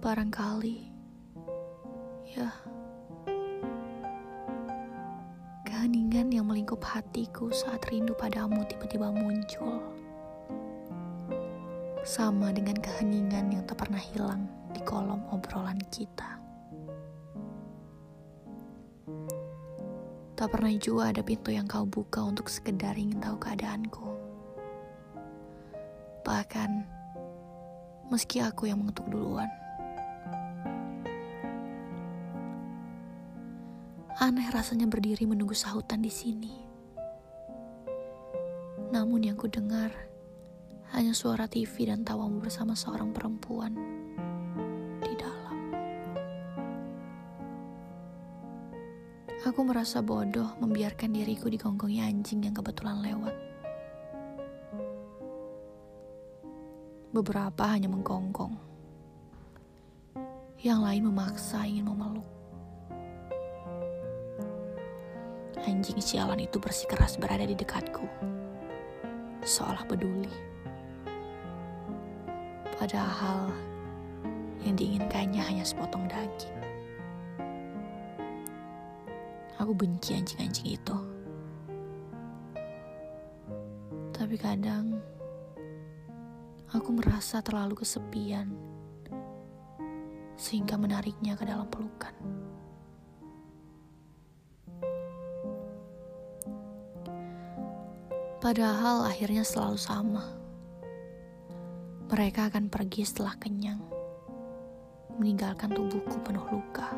Barangkali, ya, keheningan yang melingkup hatiku saat rindu padamu tiba-tiba muncul. Sama dengan keheningan yang tak pernah hilang di kolom obrolan kita. Tak pernah juga ada pintu yang kau buka untuk sekedar ingin tahu keadaanku. Bahkan, meski aku yang mengetuk duluan. Aneh rasanya berdiri menunggu sahutan di sini. Namun yang ku dengar hanya suara TV dan tawamu bersama seorang perempuan di dalam. Aku merasa bodoh membiarkan diriku digonggongi anjing yang kebetulan lewat. Beberapa hanya menggonggong. Yang lain memaksa ingin memeluk. Anjing sialan itu bersikeras berada di dekatku. Seolah peduli. Padahal yang diinginkannya hanya sepotong daging. Aku benci anjing-anjing itu. Tapi kadang aku merasa terlalu kesepian sehingga menariknya ke dalam pelukan. Padahal akhirnya selalu sama. Mereka akan pergi setelah kenyang, meninggalkan tubuhku penuh luka.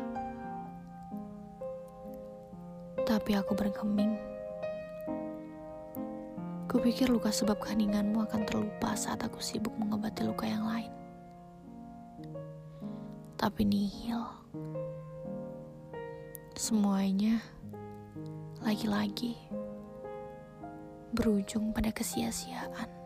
Tapi aku bergeming. Kupikir luka sebab keheninganmu akan terlupa saat aku sibuk mengobati luka yang lain. Tapi nihil. Semuanya lagi-lagi berujung pada kesia-siaan.